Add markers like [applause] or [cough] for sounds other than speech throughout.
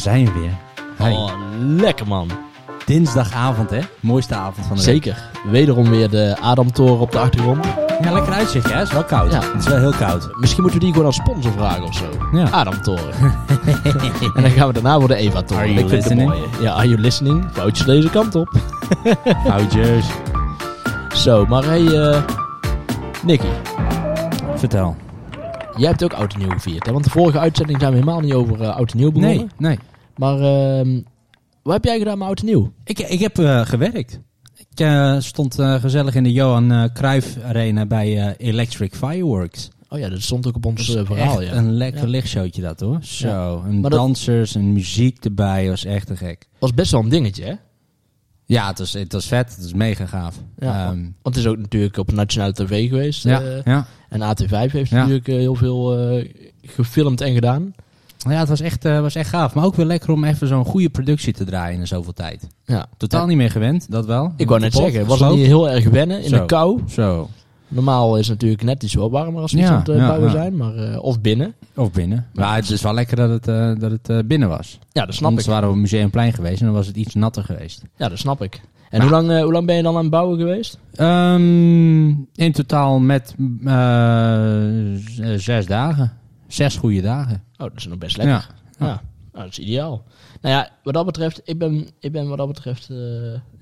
zijn we weer. Oh, lekker man. Dinsdagavond, hè? Mooiste avond van de week. Zeker. Wederom weer de Adamtoren op de achtergrond. Ja, lekker uitzicht, hè? Het is wel koud. Ja. Het is wel heel koud. Misschien moeten we die gewoon als sponsor vragen of zo. Ja. Adamtoren. [laughs] en dan gaan we daarna voor de Eva-toren. Are you Ik listening? Ja, are you listening? Foutjes deze kant op. [laughs] Foutjes. Zo, maar hey, eh Nicky. Vertel. Jij hebt ook Oud en Nieuw gevierd, hè? Want de vorige uitzending zijn we helemaal niet over eh, Oud en Nieuw begonnen. Nee, nee. Maar ehm, wat heb jij gedaan met Oud en Nieuw? Ik, ik heb eh, gewerkt. Ik eh, stond eh, gezellig in de Johan Cruijff Arena bij Electric Fireworks. Oh ja, dat stond ook op ons is verhaal, echt ja. een lekker Ja. lichtshowtje dat hoor. Zo, en Maar dat- dansers en muziek erbij was echt te gek. was best wel een dingetje, hè? Ja, het was, het was vet. Het was mega gaaf. Ja, Ehm, Want het is ook natuurlijk op nationale tv geweest. ja, ja. en AT5 heeft Ja. natuurlijk heel veel gefilmd en gedaan. Ja, het was echt, eh, was echt gaaf. Maar ook weer lekker om even zo'n goede productie te draaien in zoveel tijd. Ja. Totaal niet meer gewend, dat wel. Ik wou net Kapot, zeggen, was het niet heel erg wennen in Zo. de kou? Zo. Normaal is het natuurlijk net iets wel warmer als we Ja, iets aan het eh, ja, bouwen zijn, maar, eh, of binnen. Of binnen. Maar het is wel lekker dat het, dat het binnen was. Ja, dat snap Anders ik. waren we op Museumplein geweest en dan was het iets natter geweest. Ja, dat snap ik. En hoe, lang, hoe lang ben je dan aan het bouwen geweest? Ehm, in totaal met zes dagen. Zes goede dagen. Oh, dat is nog best lekker. Ja. Ja, nou, dat is ideaal. Nou ja, wat dat betreft, ik ben, ik ben wat dat betreft eh,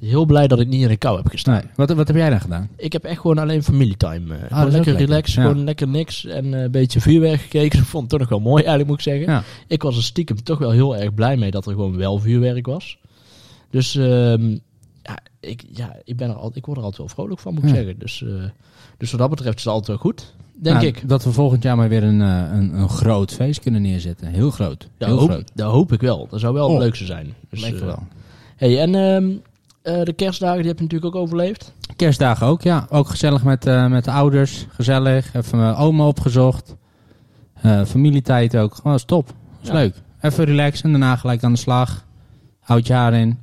heel blij dat ik niet in de kou heb gestaan. Nee. Wat, wat heb jij dan gedaan? Ik heb echt gewoon alleen familietime. is lekker relaxed, Ja. gewoon lekker niks. En eh, een beetje vuurwerk gekeken. [laughs] Ik vond het toch nog wel mooi, eigenlijk moet ik zeggen. Ja. Ik was er stiekem toch wel heel erg blij mee dat er gewoon wel vuurwerk was. Dus ehm, ja, ik, ja, ik, ben er al, ik word er altijd wel vrolijk van, moet ik Ja. zeggen. Dus, dus wat dat betreft is het altijd wel goed, denk Nou, ik. Dat we volgend jaar maar weer een, eh, een, een groot feest kunnen neerzetten. Heel groot. Dat Heel hoop, groot. dat hoop ik wel. Dat zou wel Oh. het leukste zijn. Dus, Lekker eh, wel. hey, en ehm, eh, de kerstdagen die heb je natuurlijk ook overleefd. Kerstdagen ook, ja. Ook gezellig met, met de ouders. Gezellig. Even mijn oma opgezocht. Eh, familietijd ook. Gewoon is top. is Ja. leuk. Even relaxen en daarna gelijk aan de slag. Oud jaar in.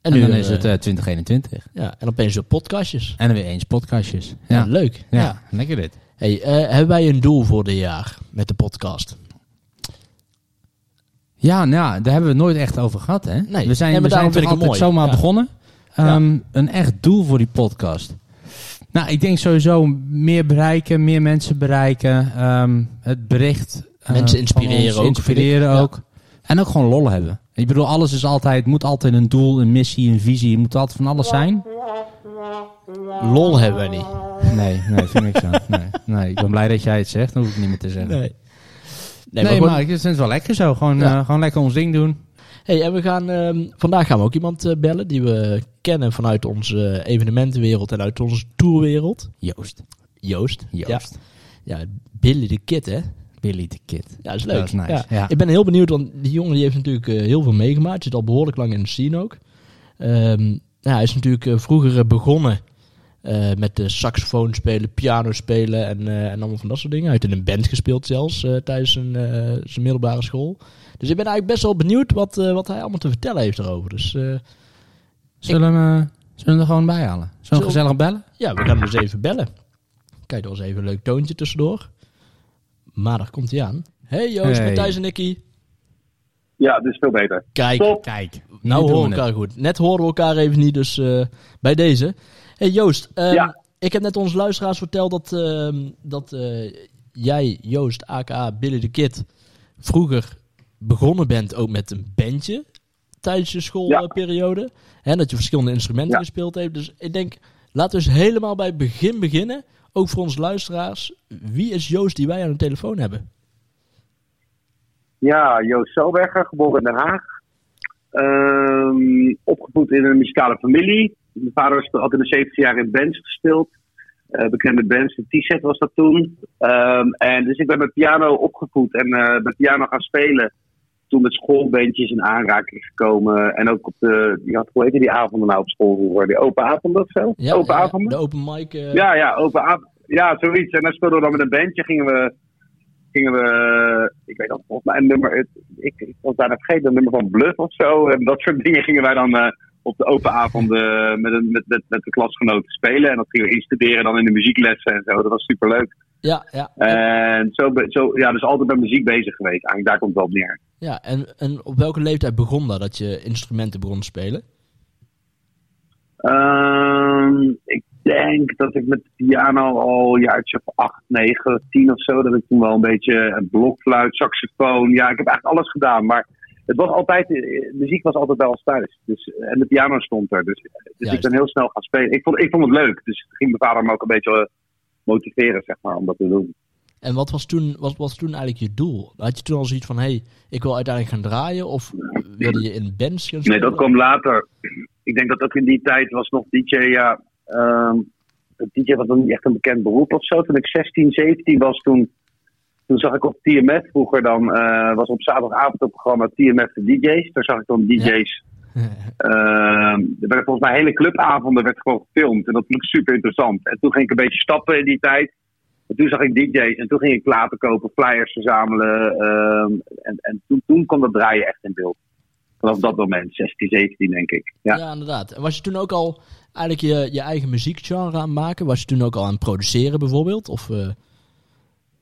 En, nu, dan is het eh 2021. ja, en opeens weer podcastjes. En dan weer eens podcastjes. Ja, Ja, leuk. ja. Ja. lekker dit. Hey, eh, hebben wij een doel voor dit jaar met de podcast? Ja, nou, ja, daar hebben we het nooit echt over gehad, hè? Nee. we zijn, maar we zijn vind altijd mooi. zomaar Ja. begonnen. Ja. Ehm, Een echt doel voor die podcast. Nou, ik denk sowieso meer bereiken, meer mensen bereiken. ehm, het bericht. eh, Mensen inspireren ook, Inspireren ook. En ook gewoon lol hebben. Ik bedoel, alles is altijd, moet altijd een doel, een missie, een visie. Het moet altijd van alles zijn. Lol hebben wij niet. Nee, nee, vind ik aan. [laughs] Nee, nee, ik ben blij dat jij het zegt. Dan hoef ik niet meer te zeggen. Nee, Nee. Nee, maar, maar, gewoon- ik vind het wel lekker zo. Gewoon, Ja. eh, gewoon lekker ons ding doen. hey, en we gaan, ehm, vandaag gaan we ook iemand eh, bellen die we kennen vanuit onze eh, evenementenwereld en uit onze tourwereld. Joost. Joost. Joost. Ja, ja Billy de Kid, hè? Billy the Kid. Ja, dat is leuk. Dat is nice, Ja. ja. Ik ben heel benieuwd, want die jongen die heeft natuurlijk heel veel meegemaakt. Zit al behoorlijk lang in de scene ook. Ehm, ja, hij is natuurlijk vroeger begonnen eh, met de saxofoon spelen, piano spelen en, eh, en allemaal van dat soort dingen. Hij heeft in een band gespeeld zelfs eh, tijdens zijn, eh, zijn middelbare school. Dus ik ben eigenlijk best wel benieuwd wat, eh, wat hij allemaal te vertellen heeft erover. Dus eh, Zullen we, hem, eh, zullen we er gewoon bij halen? Zo'n Zullen- gezellig bellen? ja, we gaan hem eens even bellen. Kijk, dat was even een leuk toontje tussendoor. Maar daar komt hij aan. Hey Joost, Hey. Matthijs en Nicky. Ja, dit is veel beter. Kijk, Top. Kijk. Nou horen we we elkaar goed. Net horen we elkaar even niet, dus eh, bij deze. Hey Joost, ehm, Ja. ik heb net onze luisteraars verteld dat, ehm, dat eh, jij, Joost, aka Billy the Kid, vroeger begonnen bent ook met een bandje tijdens je schoolperiode. En dat je verschillende instrumenten Ja. gespeeld hebt. Dus ik denk, laten we eens helemaal bij het begin beginnen. Ook voor onze luisteraars. Wie is Joost die wij aan de telefoon hebben? Ja, Joost Selberger, geboren in Den Haag. Ehm, opgevoed in een muzikale familie. Mijn vader was had in de 70 jaar in bands gespeeld. Eh, bekende bands, de T-set was dat toen. Ehm, en dus ik ben met piano opgevoed en eh, met piano gaan spelen. Toen met schoolbandjes in aanraking gekomen. En ook op de, die had, hoe heette die avonden nou op school vroeger? Die open avonden of zo? open ja, avonden? de open mic. eh, Ja, ja, open avond. Ja, zoiets. En dan speelden we dan met een bandje. Gingen we, gingen we ik weet nog, volgens mij een nummer. Ik, ik was bijna vergeten, een nummer van Bluff of zo. En dat soort dingen gingen wij dan op de open avonden met, een, met, met, met de klasgenoten spelen. En dat gingen we instuderen dan in de muzieklessen en zo. Dat was superleuk. Ja, ja. En zo, zo, ja, dus altijd met muziek bezig geweest. Eigenlijk daar komt het wel op neer. ja en, en op welke leeftijd begon dat, dat je instrumenten begon te spelen? Ehm, ik denk dat ik met de piano al een jaartje of 8, 9, 10 of zo. Dat ik toen wel een beetje een blokfluit, saxofoon. Ja, ik heb eigenlijk alles gedaan. Maar het was altijd, eh, muziek was altijd bij ons thuis. Dus, en de piano stond er. Dus, dus ik ben heel snel gaan spelen. Ik vond, ik vond het leuk. Dus ging mijn vader me ook een beetje eh, motiveren, zeg maar, om dat te doen. En wat was toen, wat was toen eigenlijk je doel? Had je toen al zoiets van, hé, hey, ik wil uiteindelijk gaan draaien? Of wilde je in bands gaan Nee, dat kwam later. Ik denk dat dat in die tijd was nog DJ, ja. ehm DJ was nog niet echt een bekend beroep of zo. Toen ik 16, 17 was, toen, toen zag ik op TMF vroeger dan, eh, was op zaterdagavond het programma TMF de DJ's. Daar zag ik dan DJ's. ehm, er werden volgens mij hele clubavonden werd gewoon gefilmd. En dat vond ik super interessant. En toen ging ik een beetje stappen in die tijd. En toen zag ik DJ's en toen ging ik platen kopen, flyers verzamelen. ehm, en en toen, toen kwam dat draaien echt in beeld. Vanaf dat moment, 16, 17 denk ik. Ja. Ja, inderdaad. En was je toen ook al eigenlijk je, je eigen muziekgenre aan het maken? Was je toen ook al aan het produceren bijvoorbeeld? Of, eh,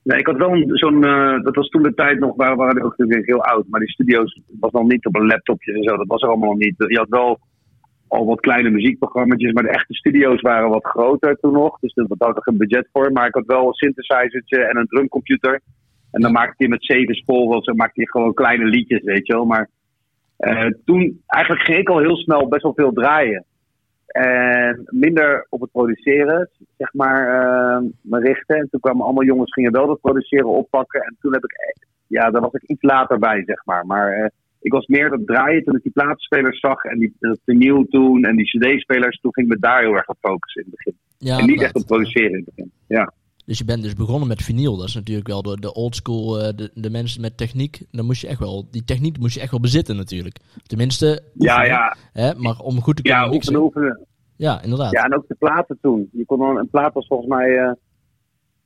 Nee, ik had wel zo'n, eh, dat was toen de tijd nog, waren, waren ook natuurlijk heel oud, maar die studio's was nog niet op een laptopje en zo, dat was er allemaal nog niet. Je had wel al wat kleine muziekprogramma's, maar de echte studio's waren wat groter toen nog, dus daar had ik een budget voor. Maar ik had wel een synthesizertje en een drumcomputer. En dan maakte hij met zeven sporen, zo maakte hij gewoon kleine liedjes, weet je wel. Maar eh, toen, eigenlijk ging ik al heel snel best wel veel draaien. En minder op het produceren, zeg maar, me richten. En toen kwamen allemaal jongens, gingen wel dat produceren oppakken. En toen heb ik, ja, daar was ik iets later bij, zeg maar. Maar eh, ik was meer dat draaien toen ik die platenspelers zag. En die vinyl toen en die cd-spelers. Toen ging ik me daar heel erg op focussen in het begin. ja, en niet echt op produceren in het begin. Ja. Dus je bent dus begonnen met vinyl. Dat is natuurlijk wel de, de old school, eh, de, de mensen met techniek. Dan moest je echt wel, die techniek moest je echt wel bezitten natuurlijk. Tenminste, Ja, oefenen, ja, Hè, maar om goed te kunnen ja, oefenen, oefenen. Ja, inderdaad. Ja, en ook de platen toen. Je kon dan, een plaat was volgens mij, eh,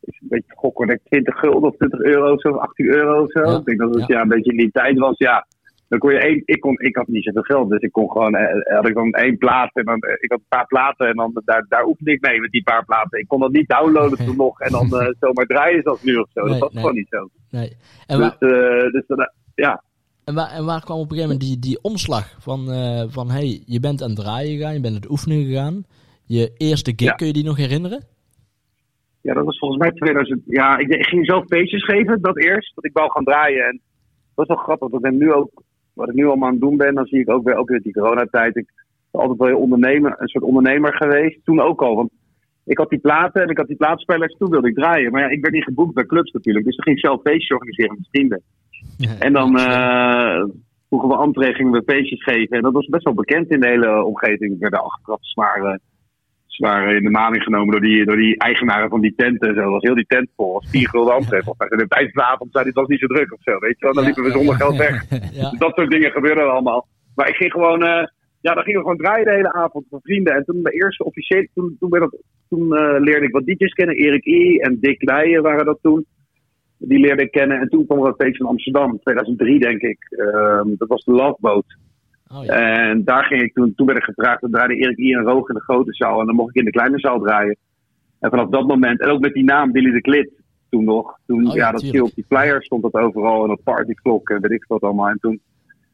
is een beetje gokken, denk ik 20 gulden of 20 euro of zo, of 18 euro of zo. Ja, Ik denk dat het ja. ja. een beetje in die tijd was. Ja, dan kon je één, ik, kon, ik had niet zoveel geld, dus ik kon gewoon, eh, had ik dan één plaat en dan, eh, ik had een paar platen en dan daar, daar oefende ik mee met die paar platen. Ik kon dat niet downloaden toen [laughs] nog en dan eh, zomaar draaien zoals nu of zo. Nee, dat was nee. gewoon niet zo. Nee. En, Dus, waar, eh, dus dan, ja. en, waar, en waar kwam op een gegeven moment die, die omslag van, eh, van hey, je bent aan het draaien gegaan, je bent aan het oefenen gegaan. Je eerste gig, Ja. kun je die nog herinneren? Ja, dat was volgens mij 2000. Ja, ik, ik ging zelf feestjes geven, dat eerst. Dat ik wou gaan draaien. En dat is wel grappig. Dat ik nu ook, wat ik nu allemaal aan het doen ben, dan zie ik ook weer, ook weer die coronatijd. Ik ben altijd wel ondernemer, een soort ondernemer geweest. Toen ook al. Want ik had die platen en ik had die plaatspelers. Toen wilde ik draaien. Maar ja, ik werd niet geboekt bij clubs natuurlijk. Dus dan ging ik zelf feestjes organiseren met vrienden. En dan eh vroegen we entree, gingen we feestjes geven. En dat was best wel bekend in de hele omgeving. We werden achteraf zwaar, zwaar in de maling genomen door die, door die eigenaren van die tenten. en Zo. Dat was heel die tent vol. Was vier gulden mij. En tijdens de avond zei hij, het was niet zo druk of zo. Weet je wel? Dan liepen we zonder geld weg. [laughs] Dus dat soort dingen gebeurden allemaal. Maar ik ging gewoon, eh, ja, dan gingen we gewoon draaien de hele avond met vrienden. En toen de eerste officiële, toen, toen, dat, toen eh, leerde ik wat DJ's kennen. Erik I. en Dick Leijen waren dat toen. Die leerde ik kennen. En toen kwam er een feestje in Amsterdam, 2003 denk ik. Ehm, dat was de Love Boat. Oh, ja. En daar ging ik toen, toen werd ik gevraagd, dan draaide Erik I. en Roog in de grote zaal. En dan mocht ik in de kleine zaal draaien. En vanaf dat moment, en ook met die naam Billy de Klit toen nog. Toen, Oh ja, ja, dat viel op die flyer stond dat overal. En op partyklok en weet ik wat allemaal. En toen,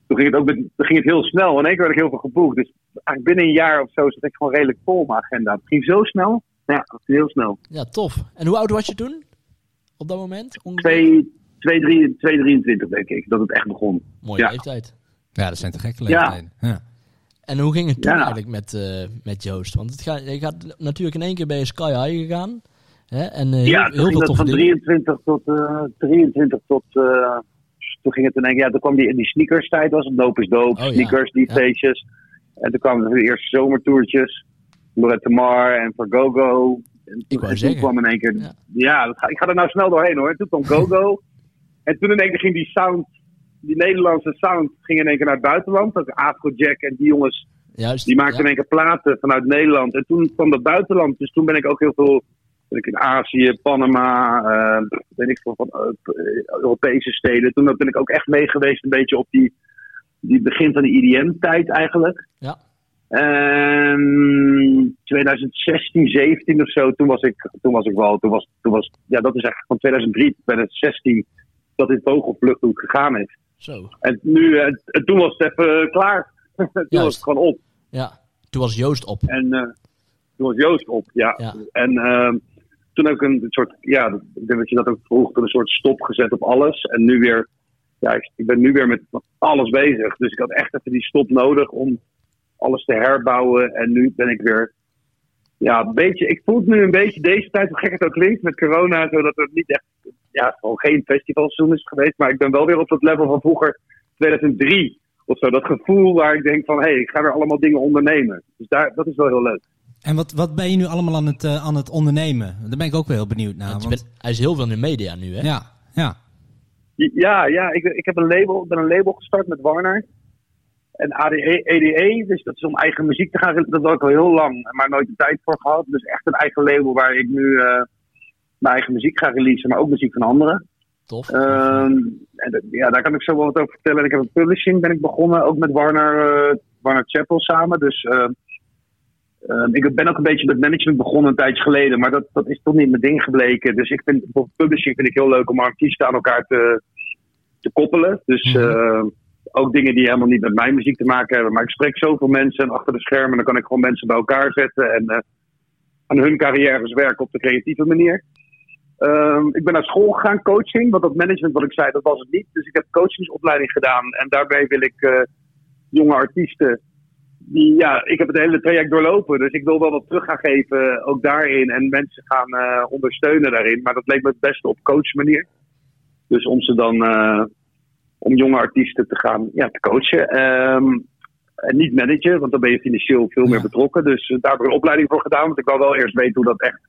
toen ging het ook met, toen ging het heel snel. In één keer werd ik heel veel geboekt. Dus eigenlijk binnen een jaar of zo zat ik gewoon redelijk vol mijn agenda. Het ging zo snel. Ja, dat ging heel snel. ja, tof. En hoe oud was je toen? Op dat moment? Ongeveer? 2, 2, 3, 2, 23 denk ik, dat het echt begon. Mooie Ja. leeftijd. Ja, dat zijn te gekke Ja. leeftijden. Ja. En hoe ging het toen Ja. eigenlijk met, eh, met Joost? Want het gaat, je gaat natuurlijk in één keer bij je Sky High gegaan. Hè? En eh, heel, ja, toen heel ging veel van dingen. 23 tot, eh 23 tot, eh, toen ging het in één keer, ja, toen kwam die, die sneakers tijd, was het dope is dope, Oh, ja. sneakers, die Ja. feestjes. En toen kwamen de eerste zomertoertjes, Lorette Mar en for Go-Go. En Ik toen, wou kwam in één keer, Ja. ja, dat ga, ik ga er nou snel doorheen hoor. En toen kwam Go-Go. [laughs] en toen in één keer ging die sound, die Nederlandse sound, ging in één keer naar het buitenland. Dat Afrojack en die jongens, Juist. die maakten ja. in één keer platen vanuit Nederland. En toen kwam dat buitenland. Dus toen ben ik ook heel veel ben ik in Azië, Panama, eh weet ik veel van eh, Europese steden. Toen ben ik ook echt mee geweest een beetje op die, die begin van de IDM-tijd eigenlijk. Ja. En 2016, 17 of zo, toen was ik, toen was ik wel, toen was, toen was, ja, dat is eigenlijk van 2003 tot 2016 dat dit vogelvluchthoek gegaan is. Zo. En nu, en, en toen was het even klaar. [laughs] toen was het gewoon op. Ja. Toen was Joost op. En eh, toen was Joost op, ja. Ja. En ehm, toen heb ik een soort, ja, ik denk dat je dat ook vroeg, toen een soort stop gezet op alles. En nu weer, ja, ik, ik ben nu weer met alles bezig. Dus ik had echt even die stop nodig om alles te herbouwen. En nu ben ik weer, ja, een beetje, ik voel het nu een beetje deze tijd, hoe gek het ook klinkt, met corona, zodat het niet echt, ja, gewoon geen festivalseizoen is geweest. Maar ik ben wel weer op dat level van vroeger, 2003 of zo. Dat gevoel waar ik denk van, hé, hey, ik ga weer allemaal dingen ondernemen. Dus daar, dat is wel heel leuk. En wat, wat ben je nu allemaal aan het, eh, aan het ondernemen? Daar ben ik ook wel heel benieuwd naar. Want je want- bent- hij is heel veel in de media nu, hè? ja, ja. Ja, ja ik, ik heb een label, ik ben een label gestart met Warner. En ADE, EDE, dus dat is om eigen muziek te gaan. Dat wil ik al heel lang, maar nooit de tijd voor gehad. Dus echt een eigen label waar ik nu eh, mijn eigen muziek ga releasen, maar ook muziek van anderen. Tof. Ehm, en ja, daar kan ik zo wel wat over vertellen. Ik heb een publishing ben ik begonnen, ook met Warner, eh, Warner Chapel samen. Dus eh, ehm, ik ben ook een beetje met management begonnen een tijdje geleden, maar dat, dat is toch niet mijn ding gebleken. Dus ik vind publishing vind ik heel leuk om artiesten aan elkaar te, te koppelen. Dus Mhm. ook dingen die helemaal niet met mijn muziek te maken hebben. Maar ik spreek zoveel mensen achter de schermen, dan kan ik gewoon mensen bij elkaar zetten en eh, aan hun carrières werken op de creatieve manier. Ehm, ik ben naar school gegaan, coaching. Want dat management wat ik zei, dat was het niet. Dus ik heb coachingsopleiding gedaan. En daarbij wil ik eh, jonge artiesten. Die, ja, ik heb het hele traject doorlopen. Dus ik wil wel wat terug gaan geven, ook daarin. En mensen gaan eh, ondersteunen daarin. Maar dat leek me het beste op coachmanier. Dus om ze dan, eh, om jonge artiesten te gaan ja, te coachen. Ehm, en niet managen, want dan ben je financieel veel meer Ja. betrokken. Dus eh, daar heb ik een opleiding voor gedaan. Want ik wil wel eerst weten hoe dat echt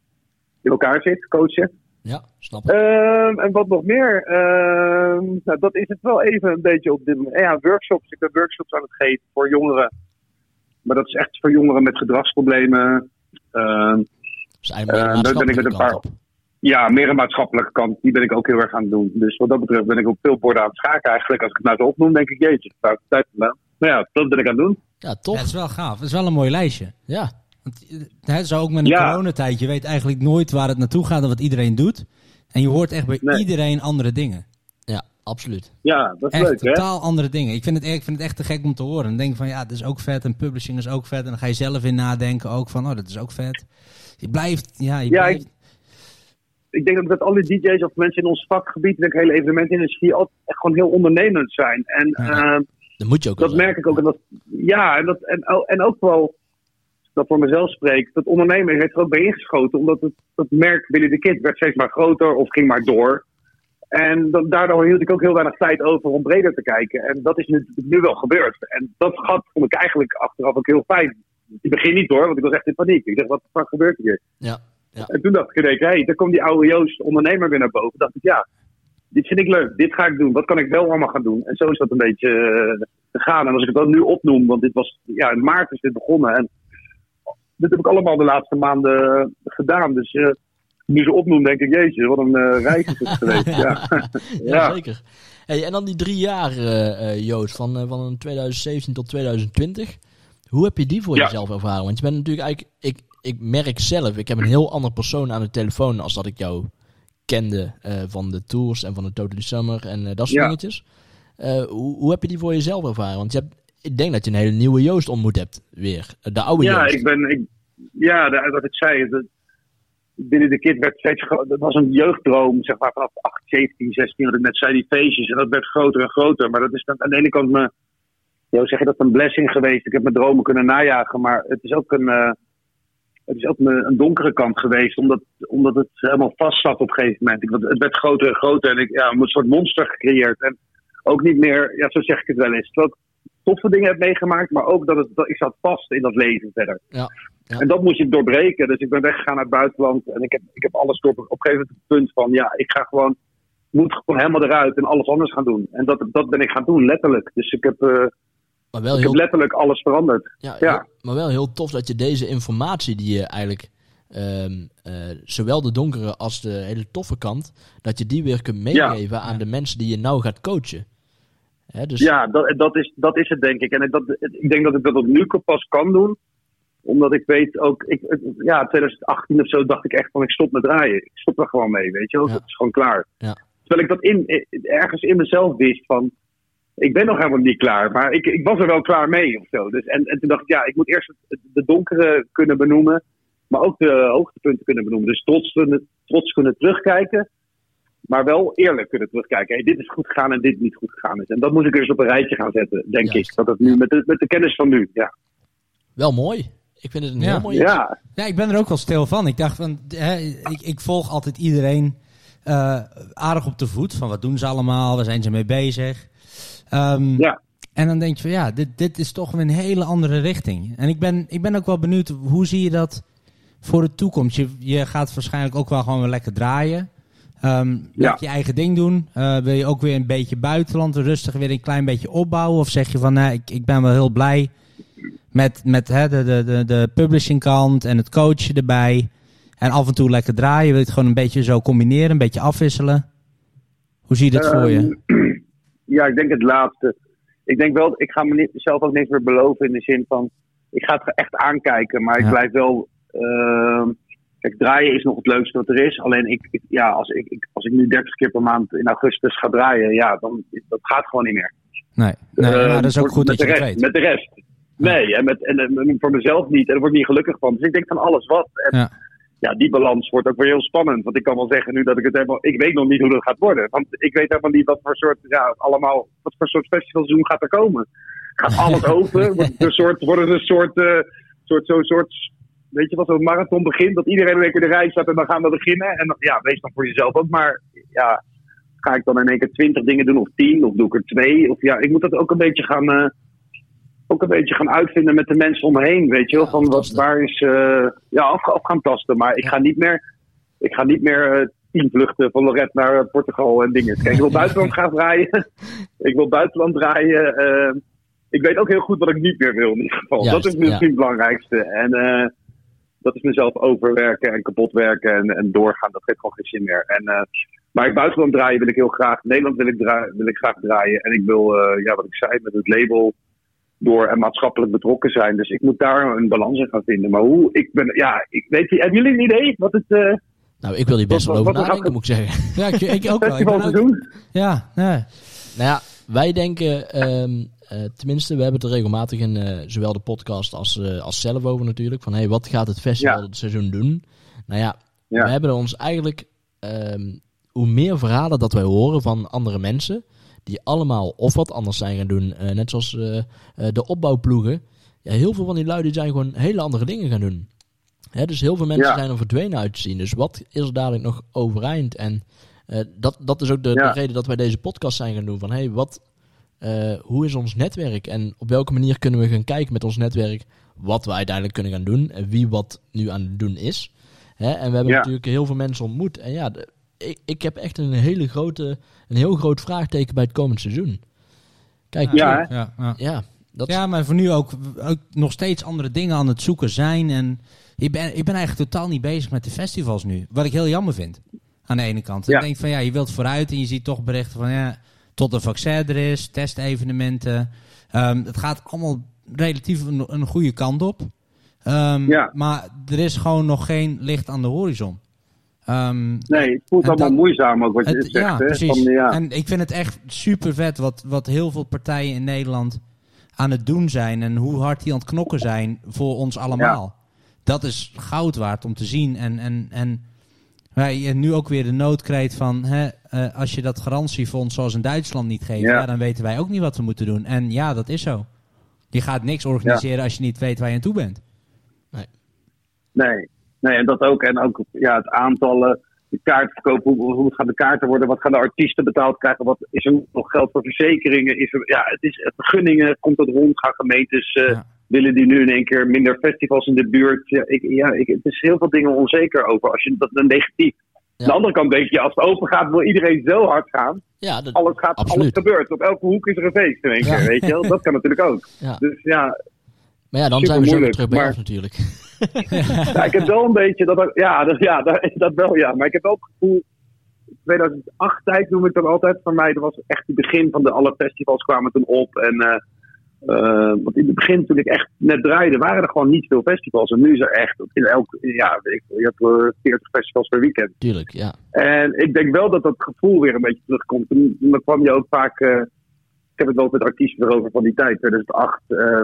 in elkaar zit, coachen. Ja, snap ik. Ehm, en wat nog meer? Ehm, nou, dat is het wel even een beetje op dit moment. Ja, workshops. Ik ben workshops aan het geven voor jongeren. Maar dat is echt voor jongeren met gedragsproblemen. Ehm, Dus eigenlijk meer daar ben ik met een paar- op. ja, meer een maatschappelijke kant. Die ben ik ook heel erg aan het doen. Dus wat dat betreft ben ik op veel borden aan het schaken eigenlijk. Als ik het nou zo opnoem, denk ik, jeetje, daar is de tijd vandaan. Nou ja, dat ben ik aan het doen. Ja, Ja, tof. het is wel gaaf. Het is wel een mooi lijstje. Ja, Want, eh, hè, zo ook met een Ja. coronatijd. Je weet eigenlijk nooit waar het naartoe gaat en wat iedereen doet. En je hoort echt bij Nee. iedereen andere dingen. ja, absoluut. Ja, dat is Echt leuk, hè? totaal andere dingen. Ik vind, het, ik vind het echt te gek om te horen. Dan denk van ja, dat is ook vet. En publishing is ook vet. En dan ga je zelf in nadenken ook van oh, dat is ook vet. Je blijft, ja, je Ja, blijft. ik denk ook dat alle DJ's of mensen in ons vakgebied, de hele evenementindustrie, altijd echt gewoon heel ondernemend zijn. En Ja. ehm, Dat moet je ook dat zijn. merk ik ook. En dat, ja, en, dat, en, en ook wel, dat voor mezelf spreek, dat ondernemen heeft er ook bij ingeschoten. Omdat het, dat merk Billy the Kid werd steeds maar groter of ging maar door. En daardoor hield ik ook heel weinig tijd over om breder te kijken. En dat is nu, nu wel gebeurd. En dat gat vond ik eigenlijk achteraf ook heel fijn. Ik begin niet hoor, want ik was echt in paniek. Ik dacht, wat de fuck gebeurt hier? Ja, ja. En toen dacht ik hé, hey, dan komt die oude Joost, ondernemer, weer naar boven. dacht ik, ja, dit vind ik leuk. Dit ga ik doen. Wat kan ik wel allemaal gaan doen? En zo is dat een beetje eh, gegaan. En als ik het dan nu opnoem, want dit was, ja, in maart is dit begonnen. En dit heb ik allemaal de laatste maanden gedaan. Dus eh, nu ze opnoem, denk ik, jeetje, wat een eh, reis is het [laughs] geweest. Ja. ja, zeker. Hey, en dan die drie jaar, eh, eh, Joost, van, eh, van 2017 tot 2020. Hoe heb je die voor Ja. jezelf ervaren? Want je bent natuurlijk eigenlijk... Ik, ik merk zelf, ik heb een heel ander persoon aan de telefoon als dat ik jou kende eh, van de tours en van de Totally Summer en eh, dat soort Ja. dingetjes. Eh, hoe, hoe heb je die voor jezelf ervaren? Want je hebt, ik denk dat je een hele nieuwe Joost ontmoet hebt weer. De oude Ja, Joost. ik ben. Ik, ja, de- wat ik zei. Dat, binnen de kid werd steeds Dat was een jeugddroom, zeg maar, vanaf 8, 17, 16, wat ik net zei, die feestjes. En dat werd groter en groter. Maar dat is dan aan de ene kant me. Ja, zeg je dat? Een blessing geweest. Ik heb mijn dromen kunnen najagen. Maar het is ook een. eh, het is ook een, een donkere kant geweest, omdat, omdat het helemaal vast zat op een gegeven moment. Ik, het werd groter en groter en ik ja, een soort monster gecreëerd. En ook niet meer, ja, zo zeg ik het wel eens. Ik toffe dingen heb meegemaakt, maar ook dat, het, dat ik zat vast in dat leven verder. Ja, ja. En dat moest ik doorbreken. Dus ik ben weggegaan naar het buitenland en ik heb, ik heb alles door. Op een gegeven moment het punt van, ja, ik ga gewoon, moet gewoon helemaal eruit en alles anders gaan doen. En dat, dat ben ik gaan doen, letterlijk. Dus ik heb, eh, maar wel ik heb letterlijk alles veranderd. Ja, Ja. heel- maar wel heel tof dat je deze informatie die je eigenlijk, ehm, eh, zowel de donkere als de hele toffe kant, dat je die weer kunt meegeven aan de mensen die je nou gaat coachen. Hè, dus, Ja, dat, dat, is, dat is het denk ik. En dat, ik denk dat ik dat nu pas kan doen. Omdat ik weet ook, ik, ja, 2018 of zo dacht ik echt van ik stop met draaien. Ik stop er gewoon mee, weet je wel. Ja. Het is gewoon klaar. Ja. Terwijl ik dat in, ergens in mezelf wist van, ik ben nog helemaal niet klaar. Maar ik, ik was er wel klaar mee of zo. Dus, en, en toen dacht ik, ja, ik moet eerst de donkere kunnen benoemen. Maar ook de hoogtepunten kunnen benoemen. Dus trots, kunnen- trots kunnen terugkijken. Maar wel eerlijk kunnen terugkijken. Hey, dit is goed gegaan en dit niet goed gegaan is. En dat moet ik dus op een rijtje gaan zetten, denk Juist. ik. Dat het nu met de, met de kennis van nu. Ja, Wel mooi. Ik vind het een Ja. heel mooi. ja, Ja, ik ben er ook wel stil van. Ik dacht van, hè, ik, ik volg altijd iedereen eh, aardig op de voet. Van wat doen ze allemaal, waar zijn ze mee bezig. Ehm, ja. En dan denk je van ja, dit, dit is toch weer een hele andere richting. En ik ben, ik ben ook wel benieuwd, hoe zie je dat voor de toekomst? Je, je gaat waarschijnlijk ook wel gewoon weer lekker draaien. Ja. Lekker je eigen ding doen. Eh, wil je ook weer een beetje buitenland rustig weer een klein beetje opbouwen? Of zeg je van nee, ik, ik ben wel heel blij met, met hè, de, de, de, de publishing kant en het coachen erbij. En af en toe lekker draaien. Wil je het gewoon een beetje zo combineren, een beetje afwisselen? Hoe zie je dat voor je? Ehm, [clears throat] Ja, ik denk het laatste. Ik denk wel, ik ga me niet, zelf ook niks meer beloven in de zin van, ik ga het echt aankijken, maar ik blijf wel. ehm, kijk, draaien is nog het leukste wat er is. Alleen ik, ik- ja, als ik, ik- als ik nu 30 keer per maand in augustus ga draaien, ja, dan dat gaat gewoon niet meer. Nee, nee Eh, maar dat is ook goed dat je rest, weet. Met de rest. Nee, en, met, en, eh, voor mezelf niet. En daar word ik niet gelukkig van. Dus ik denk van alles wat. En Ja. ja. die balans wordt ook weer heel spannend. Want ik kan wel zeggen nu dat ik het helemaal... Ik weet nog niet hoe dat gaat worden. Want ik weet helemaal niet wat voor soort... Ja, allemaal... Wat voor soort festivalseizoen gaat er komen. Gaat [laughs] alles open? Wordt het een soort... Wordt het een soort... eh, soort Zo'n soort... Weet je wat, zo'n marathon begint? Dat iedereen een week in de rij staat en dan gaan we beginnen. En dan, ja, wees dan voor jezelf ook. Maar ja, ga ik dan in één keer twintig dingen doen of tien? Of doe ik er twee? Of ja, ik moet dat ook een beetje gaan... eh, ook een beetje gaan uitvinden met de mensen om me heen. Weet je wel, van wat, waar is. eh, ja, af, gaan tasten. Maar ik ga niet meer. Ik ga niet meer eh, tien vluchten van Lorette naar Portugal en dingen. Kijk, ik wil buitenland gaan draaien. [laughs] ik wil buitenland draaien. ik weet ook heel goed wat ik niet meer wil in ieder geval. Juist, dat is misschien ja. het belangrijkste. En eh, dat is mezelf overwerken en kapot werken en, en doorgaan. Dat geeft gewoon geen zin meer. En, eh, maar ik buitenland draaien wil ik heel graag. Nederland wil ik, draaien, wil ik graag draaien. En ik wil, eh, ja, wat ik zei, met het label door en maatschappelijk betrokken zijn. Dus ik moet daar een balans in gaan vinden. Maar hoe? Ik ben, ja, ik weet niet. Hebben jullie een idee wat het uh, Nou, ik wil hier best Wat- wel over nadenken, moet ik zeggen. Ja, ik, ik ook wel. Ik ben ook- ja, nee. Nou ja, wij denken, ehm, eh, tenminste, we hebben het er regelmatig in eh, zowel de podcast als, eh, als zelf over natuurlijk. Van hey, wat gaat het festival dit seizoen doen? Nou ja, we hebben ons eigenlijk, ehm, hoe meer verhalen dat wij horen van andere mensen, die allemaal of wat anders zijn gaan doen, net zoals de opbouwploegen. Ja, heel veel van die lui die zijn gewoon hele andere dingen gaan doen. Hè, dus heel veel mensen Ja. zijn er verdwenen uit te zien. Dus wat is er dadelijk nog overeind? En dat, dat is ook de, Ja. de reden dat wij deze podcast zijn gaan doen. Van hey, wat, eh, hoe is ons netwerk? En op welke manier kunnen we gaan kijken met ons netwerk wat we uiteindelijk kunnen gaan doen en wie wat nu aan het doen is. Hè? En we hebben Ja. natuurlijk heel veel mensen ontmoet. En ja, de- ik, ik heb echt een hele grote, een heel groot vraagteken bij het komend seizoen. Kijk, Ja, ja? Ja, ja. ja, dat ja, maar voor nu ook, ook nog steeds andere dingen aan het zoeken zijn. En ik ben, ik ben eigenlijk totaal niet bezig met de festivals nu. Wat ik heel jammer vind. Aan de ene kant. Ja. Ik denk van ja, je wilt vooruit en je ziet toch berichten van ja, tot een vaccin er is, testevenementen. Ehm, het gaat allemaal relatief een, een goede kant op. Ehm, Ja. Maar er is gewoon nog geen licht aan de horizon. Ehm, Nee, het voelt allemaal dat- moeizaam ook wat je het- zegt. ja, hè? precies. Van, ja. En ik vind het echt super vet wat, wat heel veel partijen in Nederland aan het doen zijn. En hoe hard die aan het knokken zijn voor ons allemaal. Dat is goud waard om te zien. En, en, en wij nu ook weer de noodkreet van... Hè, eh, als je dat garantiefonds zoals in Duitsland niet geeft... Ja. Ja. dan weten wij ook niet wat we moeten doen. En ja, dat is zo. Je gaat niks organiseren als je niet weet waar je aan toe bent. Nee. nee, en dat ook. En ook ja, het aantallen, de kaartverkoop, hoe, hoe gaan de kaarten worden, wat gaan de artiesten betaald krijgen, wat is er nog geld voor verzekeringen? Is er, ja, het is vergunningen, komt het rond, gaan gemeentes, eh, Ja. willen die nu in één keer minder festivals in de buurt? Ja, ik, ja ik, het is heel veel dingen onzeker over, als je dat een negatief. Aan de andere kant denk je, als het open gaat, wil iedereen zo hard gaan. ja, dat, Alles gaat, Absoluut. alles gebeurt. Op elke hoek is er een feest in één keer, weet je wel? Dat kan natuurlijk ook. ja. Dus ja, Maar ja, dan zijn we zo terug bij maar- ons natuurlijk. [laughs] Ja, ik heb wel een beetje dat. Ja, dat, ja dat, dat wel ja. Maar ik heb wel het gevoel. 2008 tijd noem ik dat altijd voor mij. Dat was echt het begin van de alle festivals kwamen toen op. En, eh, eh, want in het begin, toen ik echt net draaide, waren er gewoon niet veel festivals. En nu is er echt, in elk, ja, ik, je hebt uh, 40 festivals per weekend. Tuurlijk, ja. En ik denk wel dat dat gevoel weer een beetje terugkomt. En dan kwam je ook vaak, eh, ik heb het wel met artiesten erover van die tijd, 2008. eh,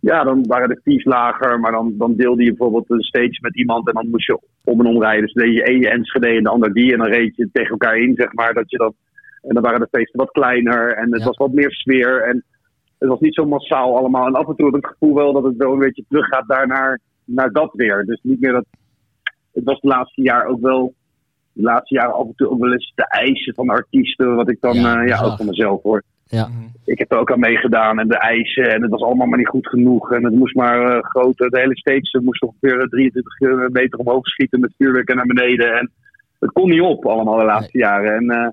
ja, dan waren de fees lager, maar dan, dan deelde je bijvoorbeeld een stage met iemand en dan moest je om en om rijden. Dus deed je één Enschede en de ander die en dan reed je tegen elkaar in, zeg maar. Dat je dan, en dan waren de feesten wat kleiner en het Ja. was wat meer sfeer en het was niet zo massaal allemaal. En af en toe had ik het gevoel wel dat het wel een beetje teruggaat daar naar, naar dat weer. Dus niet meer dat, het was de laatste jaar ook wel, de laatste jaren af en toe ook wel eens de eisen van artiesten, wat ik dan, Ja, ja, ja ook van mezelf hoor Ja, ik heb er ook aan meegedaan en de eisen en het was allemaal maar niet goed genoeg. En het moest maar eh groter, de hele stage moest ongeveer eh, 23 meter omhoog schieten met vuurwerk en naar beneden. En het kon niet op allemaal de laatste jaren. En, eh,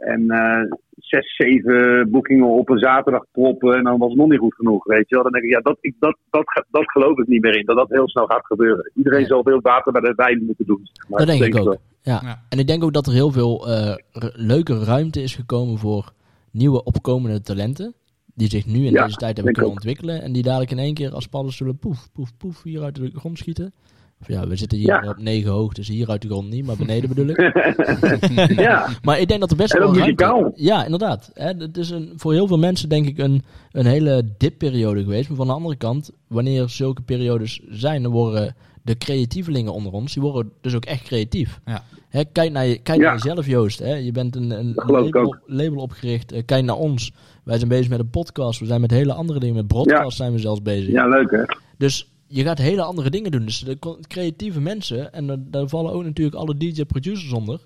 en eh, zes, zeven boekingen op een zaterdag proppen en dan was het nog niet goed genoeg, weet je wel. Dan denk ik, ja, dat, ik, dat, dat, dat geloof ik niet meer in, dat dat heel snel gaat gebeuren. Iedereen zal veel water bij de wijn moeten doen. zeg maar. dat denk ik ook. wel. Ja. Ja. En ik denk ook dat er heel veel eh, leuke ruimte is gekomen voor nieuwe opkomende talenten. Die zich nu in Ja, deze tijd hebben kunnen ontwikkelen. En die dadelijk in één keer als paddenstoelen poef, poef, poef hier uit de grond schieten. Ja, we zitten hier Ja. op negen hoogtes, hier uit de grond niet, maar beneden bedoel ik. [laughs] [laughs] ja, Maar ik denk dat er best En wel ook ruimte- muzikaal. Ja, inderdaad. Hè, Het is een, voor heel veel mensen denk ik een, een hele dipperiode geweest. Maar van de andere kant, wanneer zulke periodes zijn, dan worden de creatievelingen onder ons, die worden dus ook echt creatief. Ja. Hè, kijk naar, je, kijk Ja. naar jezelf, Joost. Hè. Je bent een, een label, label opgericht. Eh, kijk naar ons. Wij zijn bezig met een podcast. We zijn met hele andere dingen. Met broadcast zijn we zelfs bezig. ja, leuk hè. Dus je gaat hele andere dingen doen. Dus de creatieve mensen, en daar- daar vallen ook natuurlijk alle DJ-producers onder.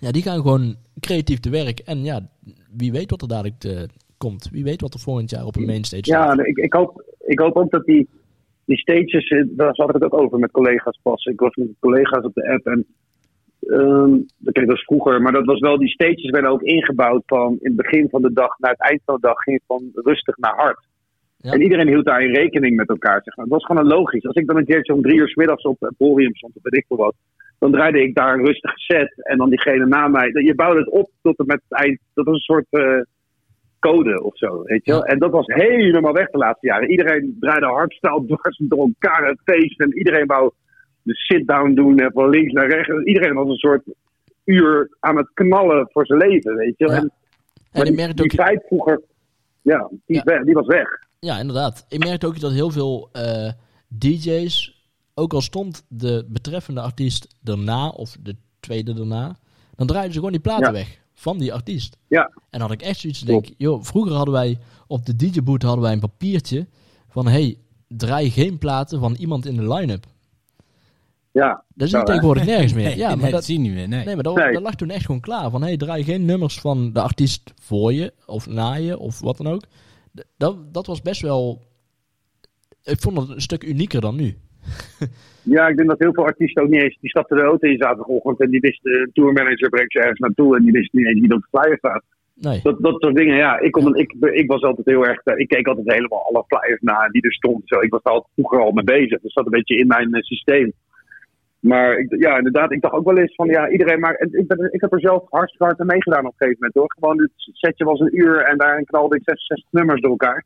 Ja, die gaan gewoon creatief te werk. En ja, wie weet wat er dadelijk eh, komt. Wie weet wat er volgend jaar op een mainstage Ja, staat. ik, ik, hoop, ik hoop ook dat die, die stages, eh, daar zat ik het ook over met collega's pas. Ik was met collega's op de app en ehm dat als vroeger, maar dat was wel, die stages werden ook ingebouwd van in het begin van de dag naar het eind van de dag ging het van rustig naar hard. Ja. En iedereen hield daarin rekening met elkaar. Zeg maar. Het was gewoon een logisch. Als ik dan een keertje om drie uur 's middags op het podium stond, of weet ik veel wat, dan draaide ik daar een rustige set. En dan diegene na mij. Je bouwde het op tot en met het eind. Dat was een soort eh, code of zo. Weet je wel? Ja. En dat was helemaal weg de laatste jaren. Iedereen draaide hardstyle [laughs] dwars door elkaar het feest. En iedereen wou de sit-down doen en van links naar rechts. Iedereen was een soort uur aan het knallen voor zijn leven. Weet je? Ja. En, die, die vroeger, ja, die, weg, die was weg. Ja, inderdaad. Ik merkte ook dat heel veel eh, DJ's, ook al stond de betreffende artiest erna, of de tweede erna, dan draaiden ze gewoon die platen Ja. weg van die artiest. Ja. En dan had ik echt zoiets te denken, joh, vroeger hadden wij op de DJ-boot hadden wij een papiertje van, hey, draai geen platen van iemand in de line-up. Ja, Dat hè? tegenwoordig nergens meer. [laughs] Nee, Ja, maar dat dat, zie je niet meer. Nee. nee, maar dat, Nee. dat lag toen echt gewoon klaar. Van, hey, draai geen nummers van de artiest voor je, of na je, of wat dan ook. Dat, dat was best wel... Ik vond het een stuk unieker dan nu. [laughs] Ja, ik denk dat heel veel artiesten ook niet eens. Die stapten de auto in zaterdagochtend en die wisten. Een tourmanager brengt ze ergens naartoe en die wist niet eens wie op de flyer staat. Nee. Dat, dat soort dingen, ja. Ik, kon, ik, ik was altijd heel erg. eh, Ik keek altijd helemaal alle flyers na die er stond. Zo. Ik was daar altijd vroeger al mee bezig. Dat zat een beetje in mijn eh, systeem. Maar ik, ja, inderdaad, ik dacht ook wel eens van ja, iedereen en Ik, ben, ik heb er zelf hartstikke hard aan meegedaan op een gegeven moment hoor. Gewoon, het setje was een uur en daarin knalde ik 66 nummers door elkaar.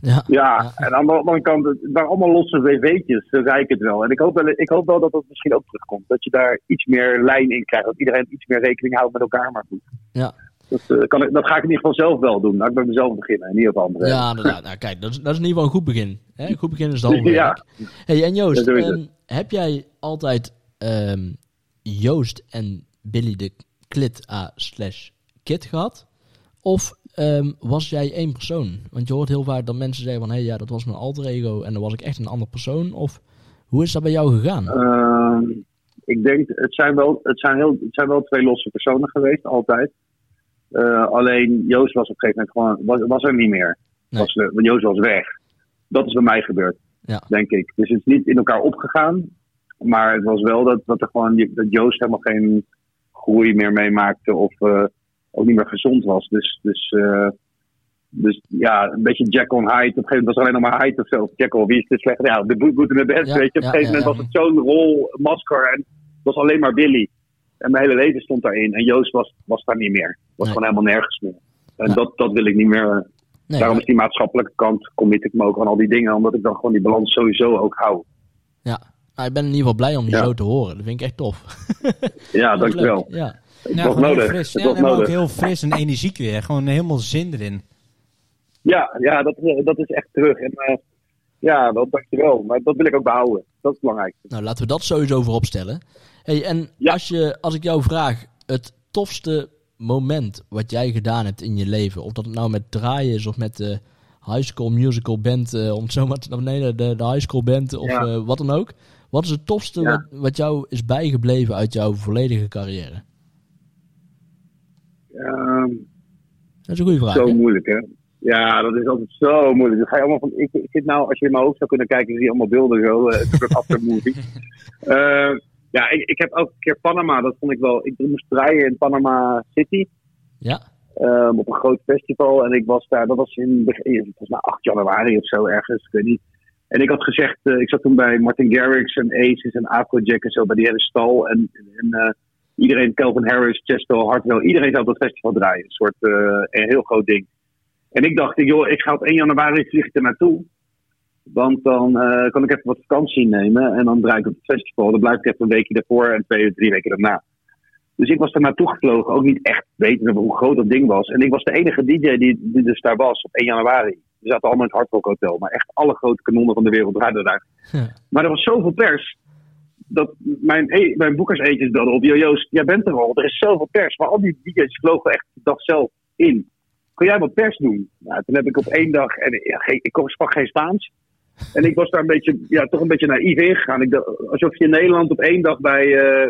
Ja. Ja, en aan de andere kant, het waren allemaal losse wv'tjes, zo zei ik het wel. En ik hoop wel, ik hoop wel dat dat misschien ook terugkomt. Dat je daar iets meer lijn in krijgt. Dat iedereen iets meer rekening houdt met elkaar. Maar goed, Ja. dat, eh, kan ik, dat ga ik in ieder geval zelf wel doen. Laat ik bij mezelf beginnen en niet op anderen. Ja, inderdaad. Nou, kijk, dat is, dat is in ieder geval een goed begin. Hè? Een goed begin is [laughs] halve Ja. Hey, en Joost, ehm, heb jij altijd ehm, Joost en Billy de Klit A slash Kit gehad? Of ehm, was jij één persoon? Want je hoort heel vaak dat mensen zeggen van... hé, hey, ja, dat was mijn alter ego en dan was ik echt een ander persoon. Of hoe is dat bij jou gegaan? Ehm, ik denk, het zijn, wel, het, zijn heel, het zijn wel twee losse personen geweest, altijd. Eh, alleen Joost was op een gegeven moment gewoon, was, was er niet meer. Nee. Was, want Joost was weg. Dat is bij mij gebeurd, Ja. denk ik. Dus het is niet in elkaar opgegaan. Maar het was wel dat, dat, er gewoon, dat Joost helemaal geen groei meer meemaakte. Of eh, ook niet meer gezond was. Dus, dus, eh, dus ja, een beetje Jack on Hyde. Op een gegeven moment was er alleen nog maar Hyde of zo. Of wie is de slechte? Ja, de boet boet in de. Ja, weet je. Op een gegeven moment was het zo'n rol, masker. En het was alleen maar Billy. En mijn hele leven stond daarin. En Joost was, was daar niet meer. Was Nee. gewoon helemaal nergens meer. En dat, dat wil ik niet meer. eh, Nee, Daarom is die maatschappelijke kant, commit ik me ook aan al die dingen. Omdat ik dan gewoon die balans sowieso ook hou. ja. Nou, ik ben in ieder geval blij om je Ja. zo te horen. Dat vind ik echt tof. [laughs] Ja, dankjewel. Ja. Het Ja, nodig. fris. Ja, en ook heel fris en energiek weer. Gewoon helemaal zin erin. Ja, ja dat, eh, dat is echt terug. En eh, ja, dat dankjewel. Maar dat wil ik ook behouden. Dat is belangrijk. Nou, laten we dat sowieso voorop stellen. Hey, en Ja. als, je, als ik jou vraag, het tofste moment wat jij gedaan hebt in je leven, of dat het nou met draaien is of met de high school musical band, eh, om het zo maar te nee, de, de high school band of Ja. eh, wat dan ook. Wat is het tofste Ja. wat, wat jou is bijgebleven uit jouw volledige carrière? Ehm, Dat is een goede vraag. zo hè? moeilijk, hè? Ja, dat is altijd zo moeilijk. Dan ga je allemaal van, ik, ik zit nou, als je in mijn hoofd zou kunnen kijken, zie je allemaal beelden zo. Het is een aftermovie. [laughs] Eh ja, ik, ik heb elke keer Panama, dat vond ik wel. Ik moest draaien in Panama City. Ja, ehm, op een groot festival. En ik was daar, dat was in begin, volgens mij 8 januari of zo ergens, ik weet niet. En ik had gezegd, eh, ik zat toen bij Martin Garrix en Aces en Afrojack en zo, bij die hele stal. En, en eh, iedereen, Calvin Harris, Chesto, Hartwell, iedereen zou op dat festival draaien. Een soort, eh, een heel groot ding. En ik dacht, joh, ik ga op 1 januari vlieg ik er naartoe. Want dan kan ik even wat vakantie nemen en dan draai ik op het festival. Dan blijf ik even een weekje daarvoor en twee, drie weken daarna. Dus ik was er naartoe gevlogen, ook niet echt weten hoe groot dat ding was. En ik was de enige DJ die, die dus daar was op 1 januari. We zaten allemaal in het Hardrock Hotel, maar echt alle grote kanonnen van de wereld draaiden daar. Ja. Maar er was zoveel pers, dat mijn, e- mijn boekerseetjes belden op. Yo, Joost, jij bent er al, er is zoveel pers. Maar al die DJ's vlogen echt de dag zelf in. Kun jij wat pers doen? Nou, toen heb ik op één dag, en ja, geen- ik sprak geen Spaans. En ik was daar een beetje, ja, toch een beetje naïef ingegaan. Ik dacht, alsof je in Nederland op één dag bij eh,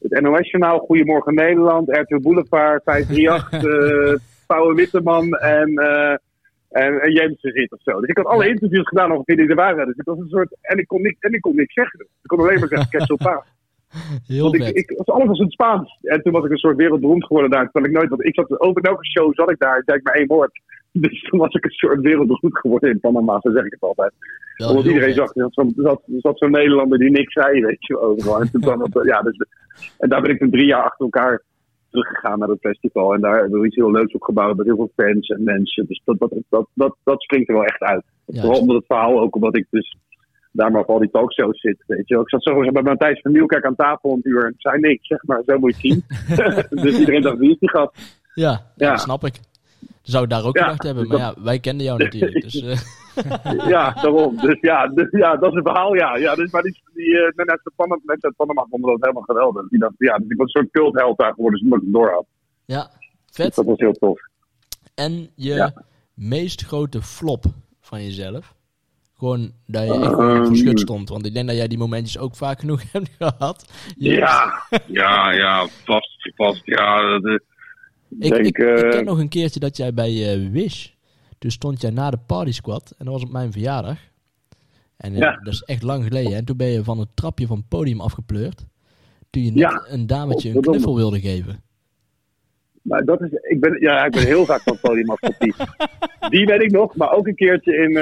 het NOS-journaal, Goedemorgen Nederland, RTL Boulevard, 538, [laughs] eh Pauwe Witteman en, eh en, en Jensen zit of zo. Dus ik had alle interviews gedaan ongeveer die er waren. Dus ik was een soort, en ik kon niks, en ik kon niks zeggen. Ik kon alleen maar zeggen, Kesselpa. [laughs] heel Want ik, ik, was alles was in het Spaans. En toen was ik een soort wereldberoemd geworden daar. Terwijl ik nooit, want ik zat over elke show zat ik daar, ik deed maar één woord. [laughs] Dus toen was ik een soort wereldberoemd geworden in Panama, zo zeg ik het altijd. Wel Omdat heel iedereen vet. zag, er zat zo'n zat, er zat zo'n Nederlander die niks zei, weet je, overal. En, toen het, ja, dus, en daar ben ik toen drie jaar achter elkaar teruggegaan naar het festival. En daar hebben we iets heel leuks opgebouwd met heel veel fans en mensen. Dus dat, dat, dat, dat, dat springt er wel echt uit. Ja, Vooral omdat het verhaal ook, omdat ik dus daar maar op al die talkshows zit, weet je wel. Ik zat zo bij Matthijs van Nieuwkerk aan tafel een uur en zei niks, zeg maar, zo moet je het zien. [laughs] [laughs] dus iedereen dacht, wie is die gast? Ja. Ja. dat snap ik. Zou ik daar ook Ja, gedacht hebben. Maar ja, wij kenden jou natuurlijk. Dus, eh, [laughs] ja, daarom. Dus ja, dus, ja, dat is het verhaal, ja. ja dus, maar die, die uh, uit Panama, uit Panama vonden dat helemaal geweldig. Die dachten, ja, dus ik was een soort cultheld daar geworden, dus omdat ik het door had. ja, Dus vet. dat was heel tof. En je Ja. meest grote flop van jezelf? Gewoon dat je echt Ehm. gewoon voor schut stond. Want ik denk dat jij die momentjes ook vaak genoeg [laughs] hebt gehad. Je- Ja, ja, ja, vast, vast, ja. De, Ik, denk, ik, ik eh, ken nog een keertje dat jij bij eh, Wish. Toen stond jij na de party squad. En dat was op mijn verjaardag. En eh, Ja. dat is echt lang geleden. En toen ben je van het trapje van het podium afgepleurd. Toen je net Ja. een dametje een knuffel wilde geven. Maar dat is, ik ben, ja, ik ben heel vaak van het podium afgetiefd. [laughs] Die weet ik nog, maar ook een keertje in,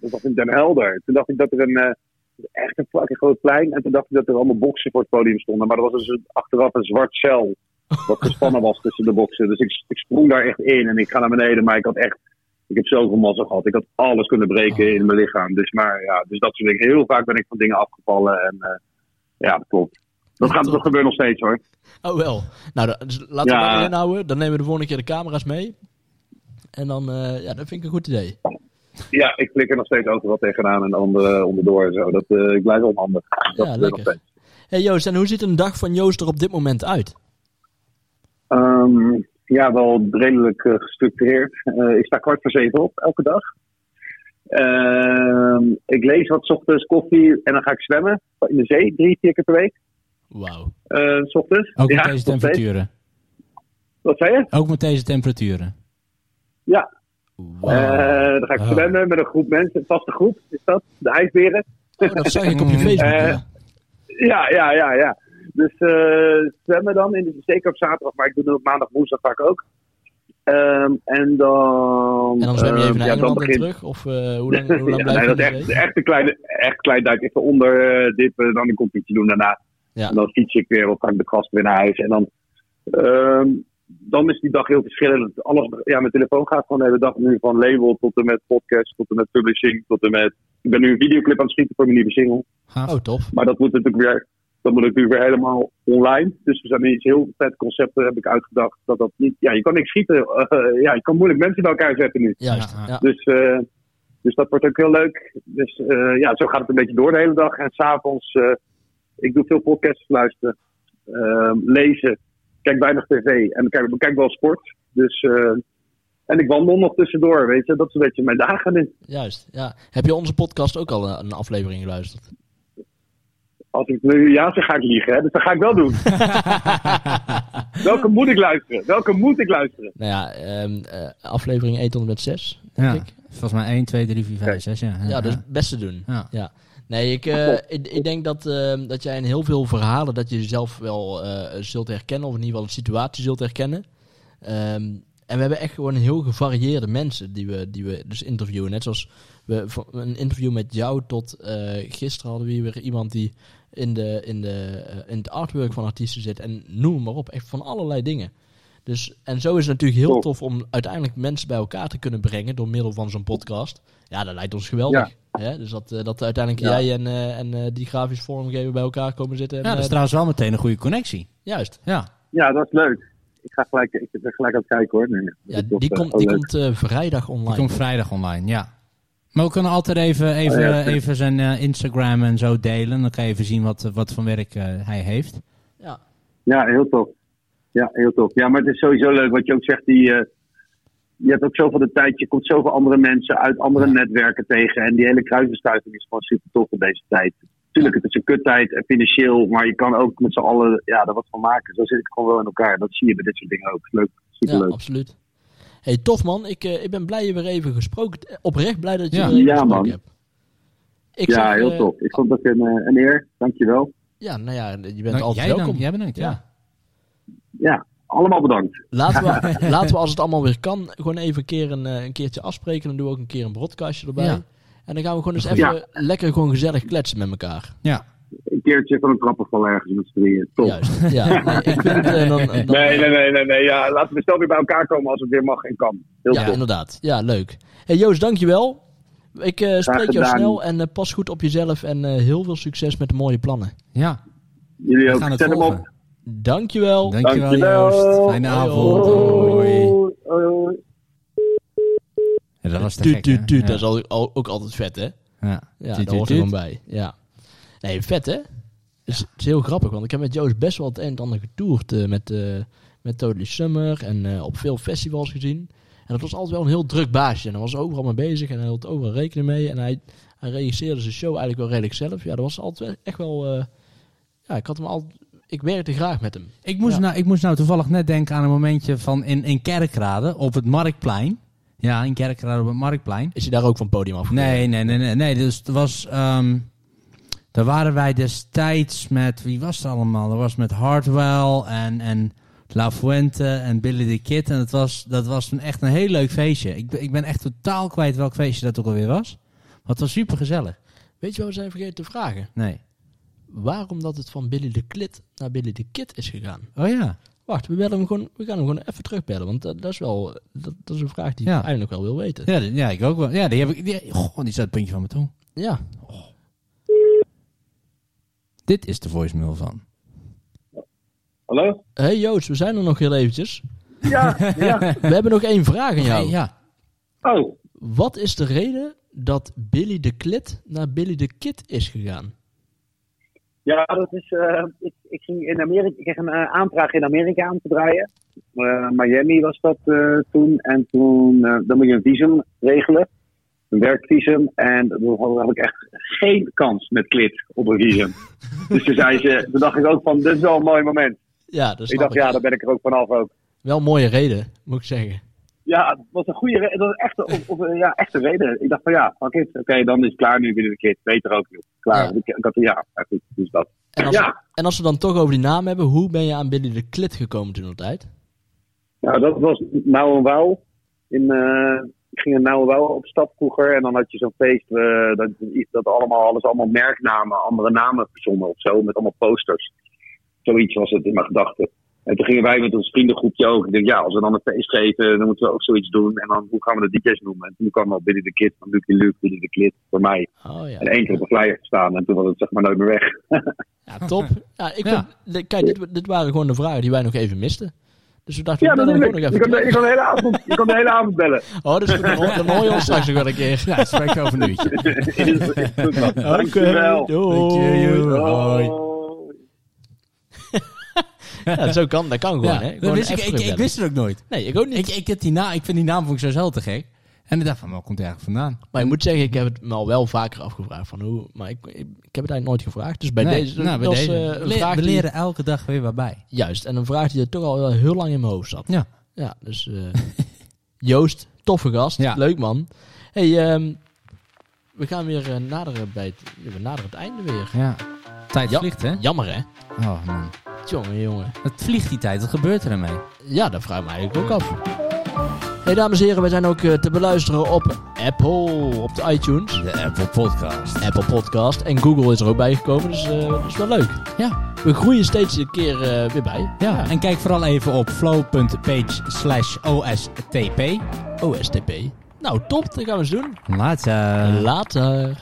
dat was in Den Helder. Toen dacht ik dat er een, echt een fucking groot plein. En toen dacht ik dat er allemaal boksen voor het podium stonden. Maar er was dus achteraf een zwart cel. Wat gespannen was tussen de boksen. Dus ik, ik sprong daar echt in en ik ga naar beneden. Maar ik had echt, ik heb zoveel massa gehad. Ik had alles kunnen breken Oh. in mijn lichaam. Dus, maar, ja, dus dat soort dingen. Heel vaak ben ik van dingen afgevallen. En eh, ja, dat klopt. Dat, gaat, dat gebeurt nog steeds hoor. Oh wel. Nou, dan- dus laten we Ja. dat inhouden. Dan nemen we de volgende keer de camera's mee. En dan, eh, ja, dat vind ik een goed idee. Ja, ik klik er nog steeds overal tegenaan en onder, onderdoor en zo. Dat, eh, ik blijf onhandig. Dat Ja, nog lekker. Hey Joost, en hoe ziet een dag van Joost er op dit moment uit? Ehm, ja, wel redelijk eh, gestructureerd. Eh, ik sta kwart voor zeven op, elke dag. Ehm, ik lees wat 's ochtends, koffie en dan ga ik zwemmen in de zee, drie, vier keer per week. Wauw. eh, 's ochtends. Ook met Ja, deze temperaturen. Wat zei je? Ook met deze temperaturen. Ja, Wow. dan ga ik Oh. zwemmen met een groep mensen, een vaste groep is dat, de ijsberen. Oh, dat zag ik op je [laughs] Facebook. Ja. Ja, ja, ja, ja. Dus eh, zwemmen dan, in de, zeker op zaterdag, maar ik doe het op maandag, woensdag vaak ook. Ehm, en dan. En dan zwem je even ehm, naar ja, Engeland terug? Of eh, hoe lang, hoe lang [laughs] ja, blijf nee, je dat echt, echt een kleine, echt klein duik even onder eh, dippen, dan een competitie doen daarna. Ja. En dan fiets ik weer of ga ik de gast weer naar huis. En dan, ehm, dan is die dag heel verschillend. Alles, ja, mijn telefoon gaat gewoon de hele dag nu van label tot en met podcast, tot en met publishing, tot en met... Ik ben nu een videoclip aan het schieten voor mijn nieuwe single. Oh, tof. Maar dat moet natuurlijk weer, dat moet natuurlijk weer helemaal online. Dus we zijn iets heel vet concepten heb ik uitgedacht. Dat dat niet, ja, je kan niks schieten. [laughs] eh, ja, je kan moeilijk mensen bij elkaar zetten nu. Juist. Ja, Ja, Dus, eh, dus dat wordt ook heel leuk. Dus eh, ja, zo gaat het een beetje door de hele dag. En s'avonds, eh ik doe veel podcasts luisteren, ehm, lezen, kijk weinig tv en ik kijk, ik kijk wel sport. Dus, eh, en ik wandel nog tussendoor, weet je. Dat is een beetje mijn dagen nu. Juist. Ja. Heb je onze podcast ook al een aflevering geluisterd? Als ik nu ja zeg, ga ik liegen. Hè? Dus dat ga ik wel doen. [laughs] Welke moet ik luisteren? Welke moet ik luisteren? Nou ja, ehm, eh, aflevering 1 tot en met 6, denk Ja, ik. volgens mij 1, 2, 3, 4, 5, 6. Ja, Ja, dus best te doen. Ja. Ja. Nee, ik, eh, ik, ik denk dat, ehm, dat jij in heel veel verhalen dat je jezelf wel eh, zult herkennen, of in ieder geval een situatie zult herkennen. Ehm, en we hebben echt gewoon heel gevarieerde mensen die we, die we dus interviewen. Net zoals we een interview met jou tot eh, gisteren hadden we hier weer iemand die in, de, in, de, eh, in het artwork van artiesten zit. En noem maar op, echt van allerlei dingen. Dus, en zo is het natuurlijk heel tof om uiteindelijk mensen bij elkaar te kunnen brengen door middel van zo'n podcast. Ja, dat lijkt ons geweldig. Hè? Dus dat, eh, dat uiteindelijk Ja. jij en, eh, en eh, die grafisch vormgever bij elkaar komen zitten. En, Ja, dat is trouwens wel meteen een goede connectie. juist. Ja, Ja, dat is leuk. Ik ga gelijk, ik ben gelijk aan het kijken hoor. Nee, Ja, die komt, wel die komt eh, vrijdag online. die komt vrijdag online, ja. Maar we kunnen altijd even, even, Oh, ja. even zijn eh, Instagram en zo delen. Dan kan je even zien wat, wat voor werk eh, hij heeft. Ja, Ja, heel tof. Ja, heel tof. Ja, maar het is sowieso leuk wat je ook zegt. Die, eh, je hebt ook zoveel de tijd. Je komt zoveel andere mensen uit andere Ja. netwerken tegen. En die hele kruisbestuiving is gewoon super tof in deze tijd. Tuurlijk, het is een kuttijd en financieel. Maar je kan ook met z'n allen ja, er wat van maken. Zo zit ik gewoon wel in elkaar. Dat zie je bij dit soort dingen ook. Leuk. ja Superleuk. absoluut. Hey, tof man. Ik, eh, ik ben blij je weer even gesproken. Oprecht blij dat je Ja. weer even Ja, gesproken man. hebt. Ik Ja, zeg, heel eh, tof. Ik vond het een, eh, een eer. Dankjewel. Ja, nou ja, je bent Nou, altijd jij welkom. Dan, jij bedankt, ja. Ja. Ja, allemaal bedankt. Laten we, [laughs] laten we als het allemaal weer kan, gewoon even een, keer een, eh, een keertje afspreken. Dan doen we ook een keer een broadcastje erbij. Ja. En dan gaan we gewoon eens Ja. even lekker gewoon gezellig kletsen met elkaar. Ja, Een keertje van een trappenval ergens met z'n drieën. Top. Juist. [laughs] Ja, nee, ik vind, eh, dan, dan, Nee, nee, nee, nee, nee. Ja, laten we snel weer bij elkaar komen als het weer mag en kan. Heel Ja, inderdaad. Ja, leuk. Hey Joost, dankjewel. Ik eh, spreek jou snel en eh, pas goed op jezelf. En eh, heel veel succes met de mooie plannen. ja. Jullie We ook. gaan het Zet hem op. Dankjewel. Dankjewel, Dankjewel. Joost. Fijne avond. Hoi. Hoi. Hoi. Ja, dat was te gek. Dat is al- al- ook altijd vet, hè? Ja, Ja, daar hoort er gewoon bij. Ja. Nee, vet, hè? Het is, heel grappig, want ik heb met Joost best wel het een en ander getoerd eh, met, eh met Totally Summer en eh, op veel festivals gezien. En dat was altijd wel een heel druk baasje. En hij was overal mee bezig en hij hield overal rekening mee. En hij, hij regisseerde zijn show eigenlijk wel redelijk zelf. Ja, dat was altijd echt wel... ja, ik had hem al... Ik werkte graag met hem. Ik moest, Ja. nou, ik moest nou toevallig net denken aan een momentje van in, in Kerkrade op het Marktplein. Ja, in Kerkrade op het Marktplein. Is hij daar ook van podium afgekomen? Nee, nee, nee, nee. nee dus het was. ehm, daar waren wij destijds met. Wie was er allemaal? Dat was met Hardwell en, en La Fuente en Billy the Kid. En het was, dat was toen echt een heel leuk feestje. Ik, ben- ik ben echt totaal kwijt welk feestje dat ook alweer was. Maar het was super gezellig. Weet je wat we zijn vergeten te vragen? Nee. Waarom dat het van Billy de Klit naar Billy de Kid is gegaan? Oh ja. Wacht, we, bellen hem gewoon, we gaan hem gewoon even terugbellen. Want dat, dat is wel dat, dat is een vraag die Ja. ik eigenlijk wel wil weten. Ja, ja, ik ook wel. Ja, die heb ik. Die, goh, die staat het puntje van mijn tong. Ja. Dit is de voicemail van. Hallo? Hey Joost, we zijn er nog heel eventjes. Ja, [laughs] ja. We hebben nog één vraag aan jou. Ja. Oh, Wat is de reden dat Billy de Klit naar Billy de Kid is gegaan? ja, dat is. eh, ik, ik ging in Amerika. Ik kreeg een eh, aanvraag in Amerika aan te draaien. Eh, Miami was dat eh, toen. En toen. eh, dan moet je een visum regelen. Een werkvisum. En dan had ik echt geen kans met klit op een visum. [laughs] dus toen zei ze. Toen dacht ik ook van. Dit is wel een mooi moment. Ja, dat Ik dacht, ik. ja, daar ben ik er ook vanaf ook. Wel een mooie reden, moet ik zeggen. Ja, het was een goede reden. Dat was echt, een- of, of, ja, echt een reden. Ik dacht van ja, fuck it. Oké, dan is het klaar nu binnen de kit. Beter ook, joh. Klaar. Ja. Ik, had ja, goed, dus dat. En als, Ja. we, en als we dan toch over die naam hebben, hoe ben je aan Billy de Klit gekomen toen op tijd? Nou, dat was Nauw en Wouw. In, eh, ik ging en Wouw op stap vroeger. En dan had je zo'n feest. eh, dat, dat allemaal, alles allemaal merknamen, andere namen verzonnen of zo. Met allemaal posters. Zoiets was het in mijn gedachten. En toen gingen wij met ons vriendengroepje ook. Ik denk, ja, als we dan een feest geven, dan moeten we ook zoiets doen. En dan, hoe gaan we de DJ's noemen? En toen kwam al Billy de Kid van Lucky Luke, Billy de Kid voor mij. Oh ja. En één keer op een flyer gestaan. En toen was het zeg maar nooit meer weg. [laughs] Ja, top. Ja, ik Ja. vind- de- kijk, dit, dit waren gewoon de vragen die wij nog even misten. Dus we dachten, Ja, natuurlijk. gewoon nog Je even. kan, de- je, kan de hele avond, je kan de hele avond bellen. [laughs] Oh, dus dan, dan hoor je ons straks nog wel een keer. Ja, spreek je over een uurtje. [laughs] Man. Dankjewel. doei. Hoi. [laughs] Ja, zo kan, dat kan gewoon, Ja, hè. dat Gewoon wist ik, ik, ik wist het ook nooit. Nee, ik ook niet. Ik, ik, heb die naam, ik vind die naam vond ik zo zelf te gek. En ik dacht van, waar komt eigenlijk vandaan? Maar ik moet zeggen, ik heb het me al wel vaker afgevraagd van hoe, maar ik, ik, ik heb het eigenlijk nooit gevraagd. Dus bij Nee, deze, nou, bij deze. eh, We een le- vraag we die- leren elke dag weer wat bij. juist, en een vraag die er toch al wel heel lang in mijn hoofd zat. Ja. Ja, dus eh, [laughs] Joost, toffe gast, Ja. leuk man. Hey, ehm, we gaan weer eh, naderen bij het, we naderen het einde weer. Ja. Tijd Ja. vliegt, hè? Jammer hè? Oh man. Jongen, jongen. Het vliegt die tijd. Wat gebeurt er ermee? Ja, dat vraag ik me eigenlijk ook af. Hey dames en heren, wij zijn ook eh, te beluisteren op Apple, op de iTunes, De Apple Podcast. Apple Podcast en Google is er ook bijgekomen, dus eh, dat is wel leuk. Ja. We groeien steeds een keer eh, weer bij. Ja. En kijk vooral even op flow.page slash OSTP. OSTP. Nou, top, dat gaan we eens doen. Later. Later.